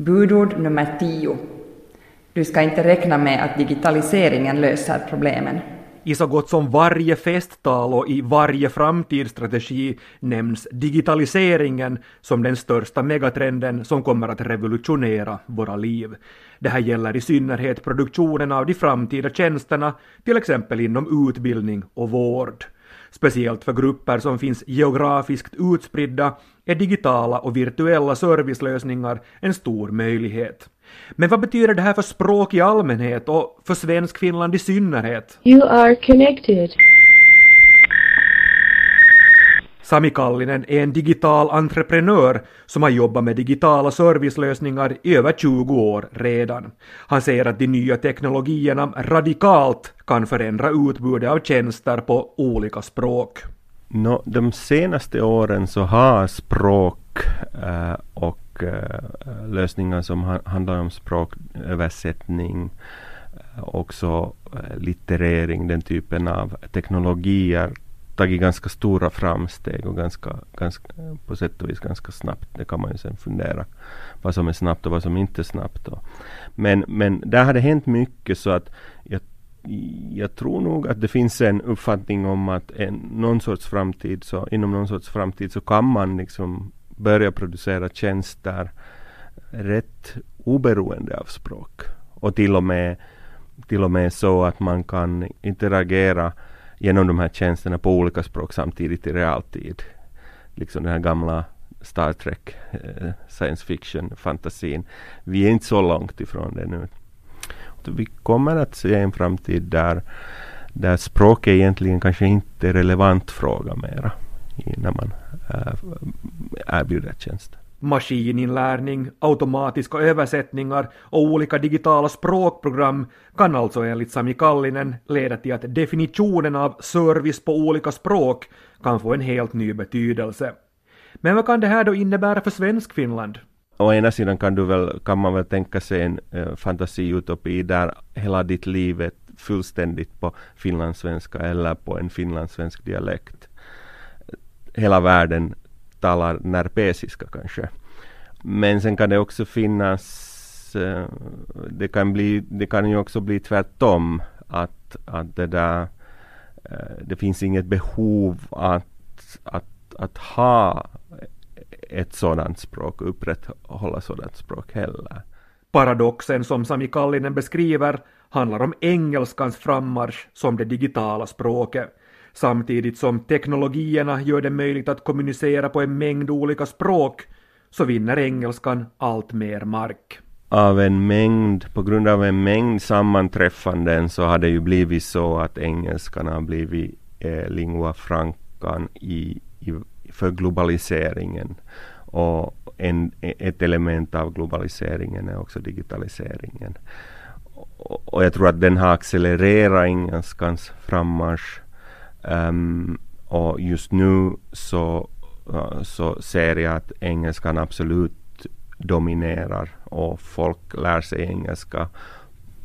Budord nummer 10. Du ska inte räkna med att digitaliseringen löser problemen. I så gott som varje festtal och i varje framtidsstrategi nämns digitaliseringen som den största megatrenden som kommer att revolutionera våra liv. Det här gäller i synnerhet produktionen av de framtida tjänsterna, till exempel inom utbildning och vård. Speciellt för grupper som finns geografiskt utspridda är digitala och virtuella servicelösningar en stor möjlighet. Men vad betyder det här för språk i allmänhet och för svensk Finland i synnerhet? You are connected. Sami Kallinen är en digital entreprenör som har jobbat med digitala servicelösningar i över 20 år redan. Han säger att de nya teknologierna radikalt kan förändra utbudet av tjänster på olika språk. No, de senaste åren så har språk äh, och äh, lösningar som ha, handlar om språköversättning, äh, också litterering, den typen av teknologier tagit ganska stora framsteg och ganska, ganska, på sätt och vis ganska snabbt. Det kan man ju sen fundera vad som är snabbt och vad som inte är snabbt. Och. Men, men där har det hänt mycket så att jag, jag tror nog att det finns en uppfattning om att en, någon sorts framtid så, inom någon sorts framtid så kan man liksom börja producera tjänster rätt oberoende av språk. Och till och med, till och med så att man kan interagera genom de här tjänsterna på olika språk samtidigt i realtid. Liksom den här gamla Star Trek, eh, science fiction, fantasin. Vi är inte så långt ifrån det nu. Vi kommer att se en framtid där, där språk är egentligen kanske inte är relevant fråga mera när man äh, erbjuder tjänster maskininlärning, automatiska översättningar och olika digitala språkprogram kan alltså enligt Sami Kallinen leda till att definitionen av service på olika språk kan få en helt ny betydelse. Men vad kan det här då innebära för Svenskfinland? Å ena sidan kan, du väl, kan man väl tänka sig en eh, fantasiutopi där hela ditt liv är fullständigt på finlandssvenska eller på en finlandssvensk dialekt. Hela världen talar närpesiska kanske. Men sen kan det också finnas, eh, det, kan bli, det kan ju också bli tvärtom. Att, att det där, eh, det finns inget behov att, att, att ha ett sådant språk, upprätthålla sådant språk heller. Paradoxen som Sami Kallinen beskriver handlar om engelskans frammarsch som det digitala språket samtidigt som teknologierna gör det möjligt att kommunicera på en mängd olika språk så vinner engelskan allt mer mark. Av en mängd, på grund av en mängd sammanträffanden så har det ju blivit så att engelskan har blivit eh, lingua francan i, i, för globaliseringen. Och en, ett element av globaliseringen är också digitaliseringen. Och, och jag tror att den har accelererat engelskans frammarsch Um, och just nu så, uh, så ser jag att engelskan absolut dominerar och folk lär sig engelska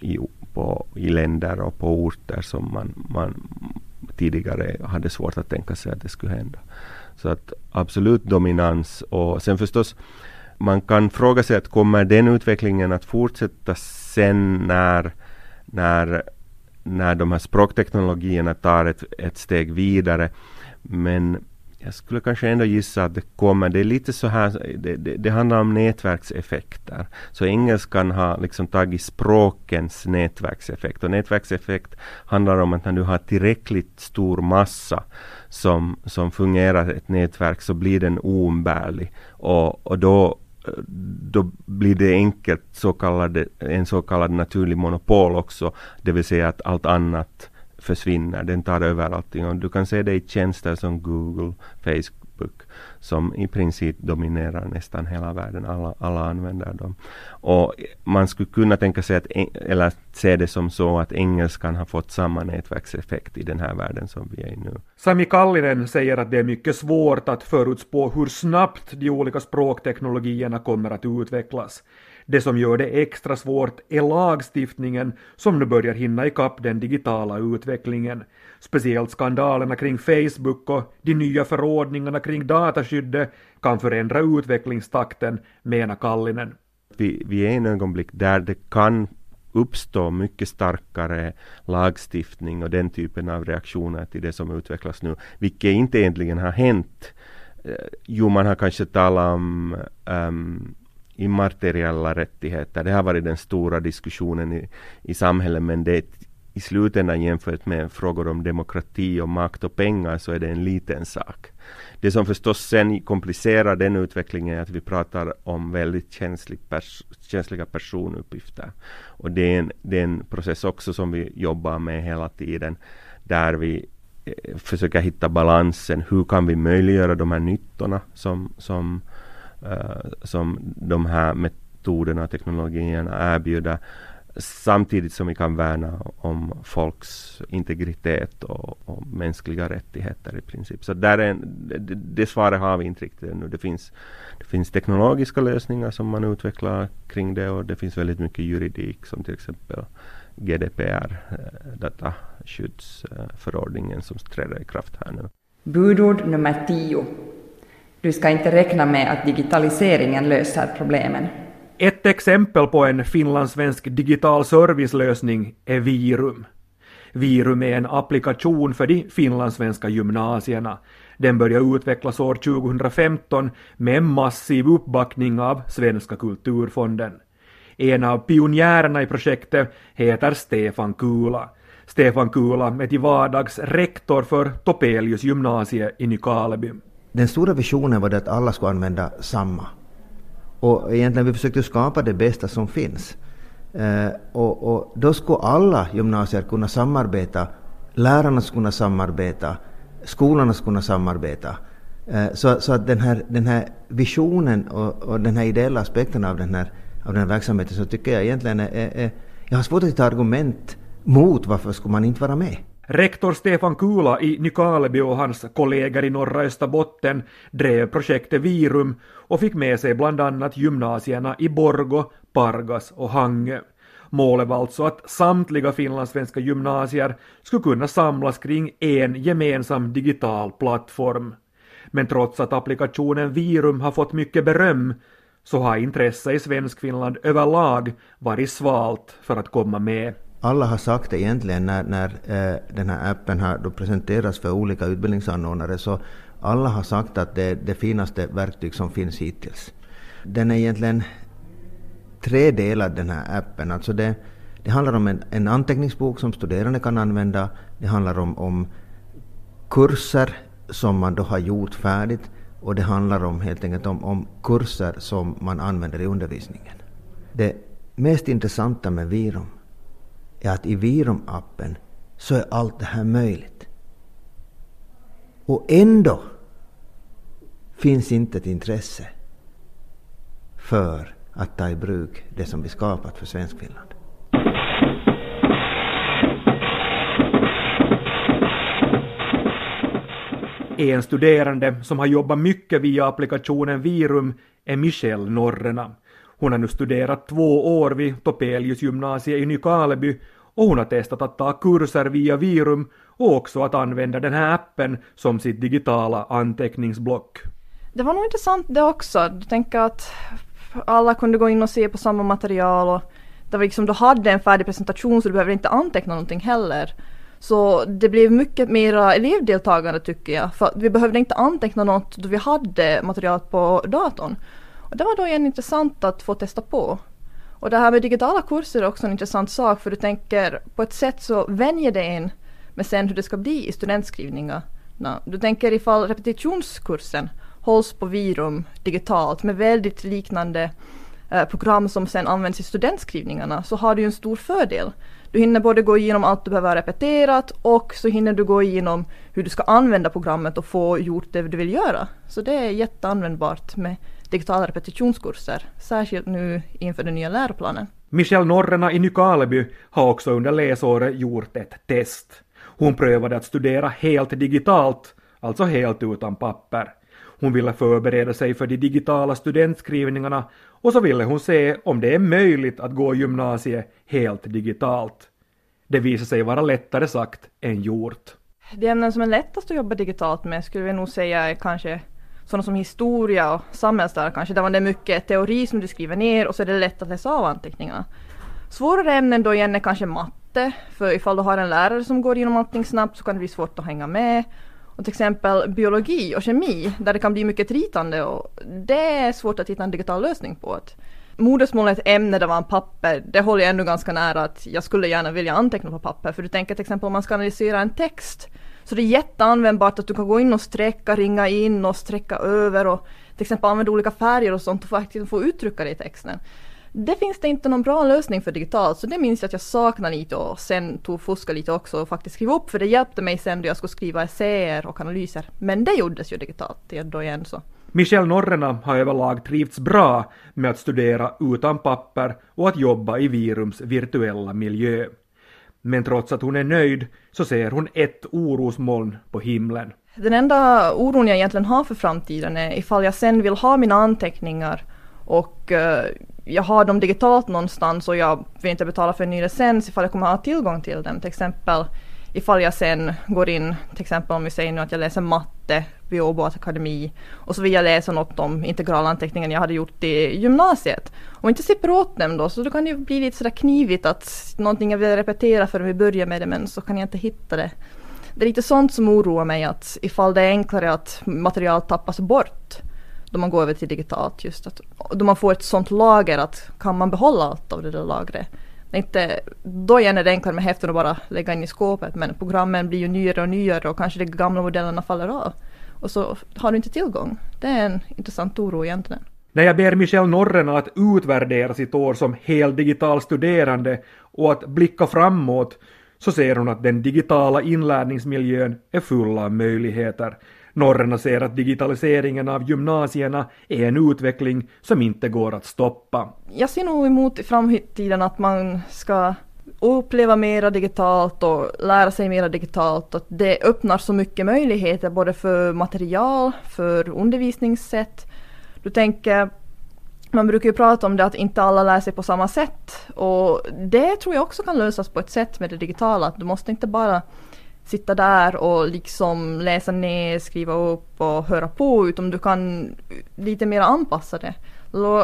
i, på, i länder och på orter som man, man tidigare hade svårt att tänka sig att det skulle hända. Så att absolut dominans och sen förstås man kan fråga sig att kommer den utvecklingen att fortsätta sen när, när när de här språkteknologierna tar ett, ett steg vidare. Men jag skulle kanske ändå gissa att det kommer, det är lite så här, det, det, det handlar om nätverkseffekter. Så engelskan har liksom tagit språkens nätverkseffekt och nätverkseffekt handlar om att när du har tillräckligt stor massa som, som fungerar ett nätverk så blir den oumbärlig och, och då då blir det enkelt så kallade, en så kallad naturlig monopol också, det vill säga att allt annat försvinner, den tar över allting. Och du kan se det i tjänster som Google, Facebook, som i princip dominerar nästan hela världen. Alla, alla använder dem. Och man skulle kunna tänka sig att, eller se det som så att engelskan har fått samma nätverkseffekt i den här världen som vi är i nu. Sami Kallinen säger att det är mycket svårt att förutspå hur snabbt de olika språkteknologierna kommer att utvecklas. Det som gör det extra svårt är lagstiftningen som nu börjar hinna ikapp den digitala utvecklingen. Speciellt skandalerna kring Facebook och de nya förordningarna kring dataskyddet kan förändra utvecklingstakten, menar Kallinen. Vi, vi är i en ögonblick där det kan uppstå mycket starkare lagstiftning och den typen av reaktioner till det som utvecklas nu, vilket inte egentligen har hänt. Eh, jo, man har kanske talat om um, immateriella rättigheter. Det har varit den stora diskussionen i, i samhället, men det i slutändan jämfört med frågor om demokrati och makt och pengar så är det en liten sak. Det som förstås sen komplicerar den utvecklingen är att vi pratar om väldigt känslig pers känsliga personuppgifter. Och det är, en, det är en process också som vi jobbar med hela tiden där vi eh, försöker hitta balansen. Hur kan vi möjliggöra de här nyttorna som, som, eh, som de här metoderna och teknologierna erbjuder samtidigt som vi kan värna om folks integritet och, och mänskliga rättigheter i princip. Så där är en, det, det svaret har vi inte riktigt ännu. Det finns, det finns teknologiska lösningar som man utvecklar kring det och det finns väldigt mycket juridik som till exempel GDPR, eh, dataskyddsförordningen som träder i kraft här nu. Budord nummer 10. Du ska inte räkna med att digitaliseringen löser problemen. Ett exempel på en finlandssvensk digital servicelösning är Virum. Virum är en applikation för de finlandssvenska gymnasierna. Den började utvecklas år 2015 med en massiv uppbackning av Svenska kulturfonden. En av pionjärerna i projektet heter Stefan Kula. Stefan Kula är till vardags rektor för Topelius gymnasie i Nykarleby. Den stora visionen var det att alla skulle använda samma och egentligen vi försökte skapa det bästa som finns. Eh, och, och, då skulle alla gymnasier kunna samarbeta. Lärarna skulle kunna samarbeta. Skolorna skulle kunna samarbeta. Eh, så, så att den här, den här visionen och, och, den här ideella aspekten av den här, av den här verksamheten så tycker jag egentligen är, är, är jag har svårt att hitta argument mot varför skulle man inte vara med. Rektor Stefan Kula i Nykarleby och hans kollegor i norra Österbotten drev projektet Virum och fick med sig bland annat gymnasierna i Borgo, Pargas och Hangö. Målet var alltså att samtliga finlandssvenska gymnasier skulle kunna samlas kring en gemensam digital plattform. Men trots att applikationen Virum har fått mycket beröm så har intresset i Svenskfinland överlag varit svalt för att komma med alla har sagt det egentligen när, när eh, den här appen har då presenterats för olika utbildningsanordnare så alla har sagt att det är det finaste verktyg som finns hittills. Den är egentligen tredelad den här appen. Alltså det, det handlar om en, en anteckningsbok som studerande kan använda. Det handlar om, om kurser som man då har gjort färdigt och det handlar om helt enkelt om, om kurser som man använder i undervisningen. Det mest intressanta med Virum är att i Virum-appen så är allt det här möjligt. Och ändå finns inte ett intresse för att ta i bruk det som vi skapat för Svenskfinland. En studerande som har jobbat mycket via applikationen Virum är Michelle Norrena. Hon har nu studerat två år vid Topelius gymnasiet i Nykarleby och hon har testat att ta kurser via Virum och också att använda den här appen som sitt digitala anteckningsblock. Det var nog intressant det också. Du tänker att alla kunde gå in och se på samma material och det var liksom, du hade en färdig presentation så du behövde inte anteckna någonting heller. Så det blev mycket mera elevdeltagande tycker jag. För vi behövde inte anteckna något då vi hade materialet på datorn. Och det var då igen intressant att få testa på. Och det här med digitala kurser är också en intressant sak för du tänker på ett sätt så vänjer det en med sen hur det ska bli i studentskrivningarna. Du tänker ifall repetitionskursen hålls på Virum digitalt med väldigt liknande eh, program som sen används i studentskrivningarna så har du ju en stor fördel. Du hinner både gå igenom allt du behöver ha repeterat och så hinner du gå igenom hur du ska använda programmet och få gjort det du vill göra. Så det är jätteanvändbart med digitala repetitionskurser, särskilt nu inför den nya läroplanen. Michelle Norrena i Nykarleby har också under läsåret gjort ett test. Hon prövade att studera helt digitalt, alltså helt utan papper. Hon ville förbereda sig för de digitala studentskrivningarna och så ville hon se om det är möjligt att gå gymnasiet helt digitalt. Det visade sig vara lättare sagt än gjort. De ämnen som är lättast att jobba digitalt med skulle vi nog säga är kanske sådana som historia och samhällslära kanske, där man det är mycket teori som du skriver ner och så är det lätt att läsa av anteckningarna. Svårare ämnen då igen är kanske matte, för ifall du har en lärare som går igenom allting snabbt så kan det bli svårt att hänga med. Och till exempel biologi och kemi, där det kan bli mycket ritande och det är svårt att hitta en digital lösning på. Att modersmål är ett ämne där man papper, det håller jag ändå ganska nära att jag skulle gärna vilja anteckna på papper. För du tänker till exempel om man ska analysera en text, så det är jätteanvändbart att du kan gå in och sträcka, ringa in och sträcka över och till exempel använda olika färger och sånt och faktiskt få uttrycka det i texten. Det finns det inte någon bra lösning för digitalt, så det minns jag att jag saknar lite och sen tog fuska lite också och faktiskt skriva upp, för det hjälpte mig sen då jag skulle skriva essäer och analyser. Men det gjordes ju digitalt då igen så. Michel Norrena har överlag trivts bra med att studera utan papper och att jobba i Virums virtuella miljö. Men trots att hon är nöjd så ser hon ett orosmoln på himlen. Den enda oron jag egentligen har för framtiden är ifall jag sen vill ha mina anteckningar och uh, jag har dem digitalt någonstans och jag vill inte betala för en ny licens ifall jag kommer ha tillgång till dem. Till exempel ifall jag sen går in, till exempel om vi säger nu att jag läser matte vid Åbo Akademi och så vill jag läsa något om integralanteckningen jag hade gjort i gymnasiet. Om jag inte slipper åt dem då så då kan det bli lite sådär knivigt att någonting jag vill repetera förrän vi börjar med det men så kan jag inte hitta det. Det är lite sånt som oroar mig att ifall det är enklare att material tappas bort då man går över till digitalt just att då man får ett sånt lager att kan man behålla allt av det där lagret inte, då igen är det enklare med häften att bara lägga in i skåpet men programmen blir ju nyare och nyare och kanske de gamla modellerna faller av. Och så har du inte tillgång. Det är en intressant oro egentligen. När jag ber Michel Norrena att utvärdera sitt år som heldigital studerande och att blicka framåt så ser hon att den digitala inlärningsmiljön är full av möjligheter. Norrena ser att digitaliseringen av gymnasierna är en utveckling som inte går att stoppa. Jag ser nog emot i framtiden att man ska uppleva mera digitalt och lära sig mera digitalt. Att det öppnar så mycket möjligheter både för material, för undervisningssätt. Du tänker, man brukar ju prata om det att inte alla lär sig på samma sätt och det tror jag också kan lösas på ett sätt med det digitala. Du måste inte bara sitta där och liksom läsa ner, skriva upp och höra på utan du kan lite mer anpassa det.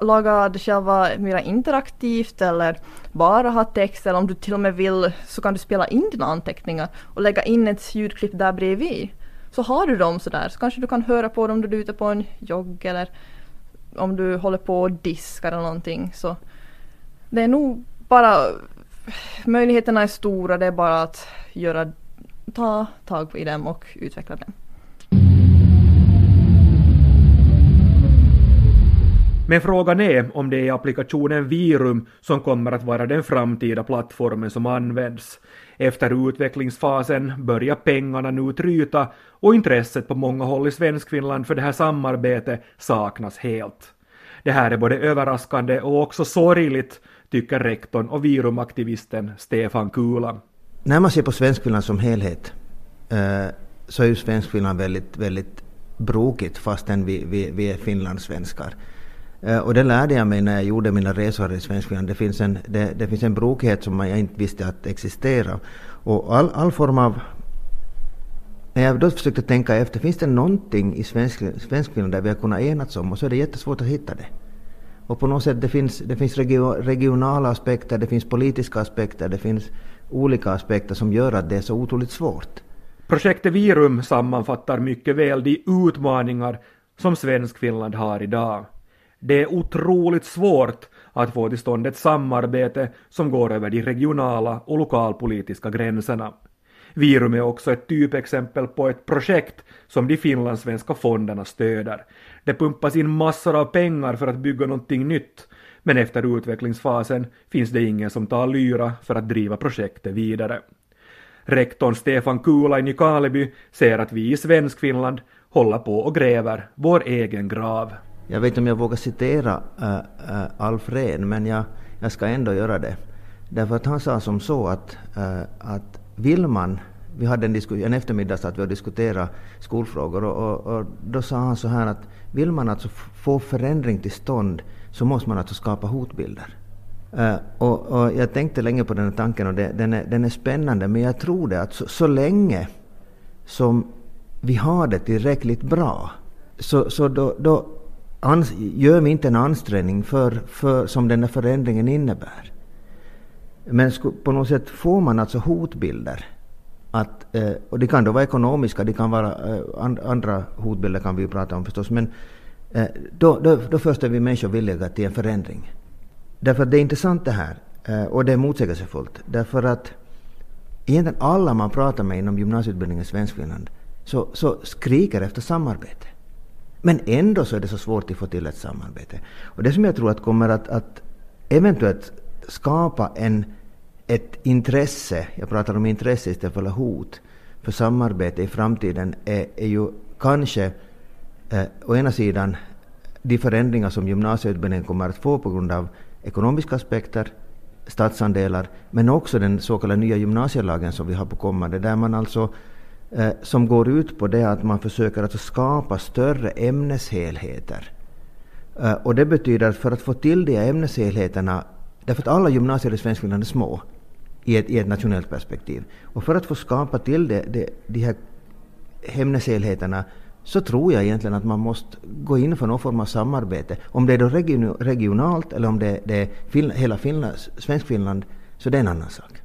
Laga det själva mer interaktivt eller bara ha text eller om du till och med vill så kan du spela in dina anteckningar och lägga in ett ljudklipp där bredvid. Så har du dem sådär så kanske du kan höra på dem när du är ute på en jogg eller om du håller på och diskar eller någonting. Så det är nog bara möjligheterna är stora, det är bara att göra ta tag i dem och utveckla dem. Men frågan är om det är applikationen Virum som kommer att vara den framtida plattformen som används. Efter utvecklingsfasen börjar pengarna nu tryta och intresset på många håll i Svenskfinland för det här samarbetet saknas helt. Det här är både överraskande och också sorgligt, tycker rektorn och Virumaktivisten Stefan Kula. När man ser på Svenskfinland som helhet eh, så är ju Svenskfinland väldigt, väldigt brokigt fastän vi, vi, vi är finlandssvenskar. Eh, och det lärde jag mig när jag gjorde mina resor i Svenskfinland. Det finns en, det, det finns en brokighet som jag inte visste att existera. Och all, all form av... När jag då försökte tänka efter, finns det någonting i svensk, Svenskfinland där vi har kunnat enas om? Och så är det jättesvårt att hitta det. Och på något sätt det finns det finns regionala aspekter, det finns politiska aspekter, det finns olika aspekter som gör att det är så otroligt svårt. Projektet Virum sammanfattar mycket väl de utmaningar som svensk-finland har idag. Det är otroligt svårt att få till stånd ett samarbete som går över de regionala och lokalpolitiska gränserna. Virum är också ett typexempel på ett projekt som de finlandssvenska fonderna stöder. Det pumpas in massor av pengar för att bygga någonting nytt, men efter utvecklingsfasen finns det ingen som tar lyra för att driva projektet vidare. Rektorn Stefan Kula i Nykarleby säger att vi i Svenskfinland håller på och gräver vår egen grav. Jag vet inte om jag vågar citera äh, äh, Alf Rehn, men jag, jag ska ändå göra det. Därför att han sa som så att, äh, att vill man vi hade en, en eftermiddag att vi och diskuterade skolfrågor och, och, och, då sa han så här att vill man alltså få förändring till stånd så måste man alltså skapa hotbilder. Uh, och, och, jag tänkte länge på den här tanken och det, den, är, den är spännande men jag tror det att så, så länge som vi har det tillräckligt bra så, så då, då ans, gör vi inte en ansträngning för, för, som den här förändringen innebär. Men på något sätt får man alltså hotbilder. Att, eh, och det kan då vara ekonomiska, det kan vara eh, andra hotbilder kan vi prata om förstås. Men Eh, då, då, då först är vi människor villiga till en förändring. Därför att det är intressant det här. Eh, och det är motsägelsefullt. Därför att egentligen alla man pratar med inom gymnasieutbildningen i Svenskfinland så, så skriker efter samarbete. Men ändå så är det så svårt att få till ett samarbete. Och det som jag tror att kommer att, att eventuellt skapa en, ett intresse, jag pratar om intresse istället för hot, för samarbete i framtiden är, är ju kanske eh, å ena sidan de förändringar som gymnasieutbildningen kommer att få på grund av ekonomiska aspekter, statsandelar, men också den så kallade nya gymnasielagen som vi har på kommande, där man alltså eh, som går ut på det att man försöker alltså skapa större ämneshelheter. Eh, och det betyder att för att få till de ämneshelheterna, därför att alla gymnasier i Svenskfinland är små i ett, i ett nationellt perspektiv, och för att få skapa till det, det, de här ämneshelheterna så tror jag egentligen att man måste gå in för någon form av samarbete. Om det är då regionalt eller om det, det är hela Finland, Svenskfinland, så det är en annan sak.